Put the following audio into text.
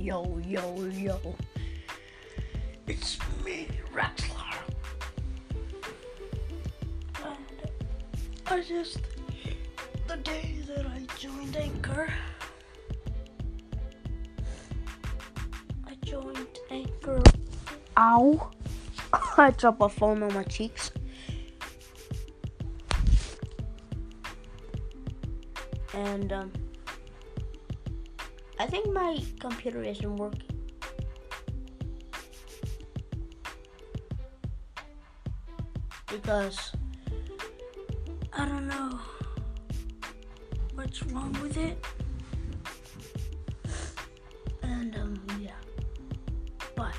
Yo, yo, yo. It's me, Raxlar. And I just, the day that I joined Anchor, I joined Anchor. Ow. I dropped a phone on my cheeks. And, um, I think my computer isn't working. Because I don't know what's wrong with it. And um yeah. Bye.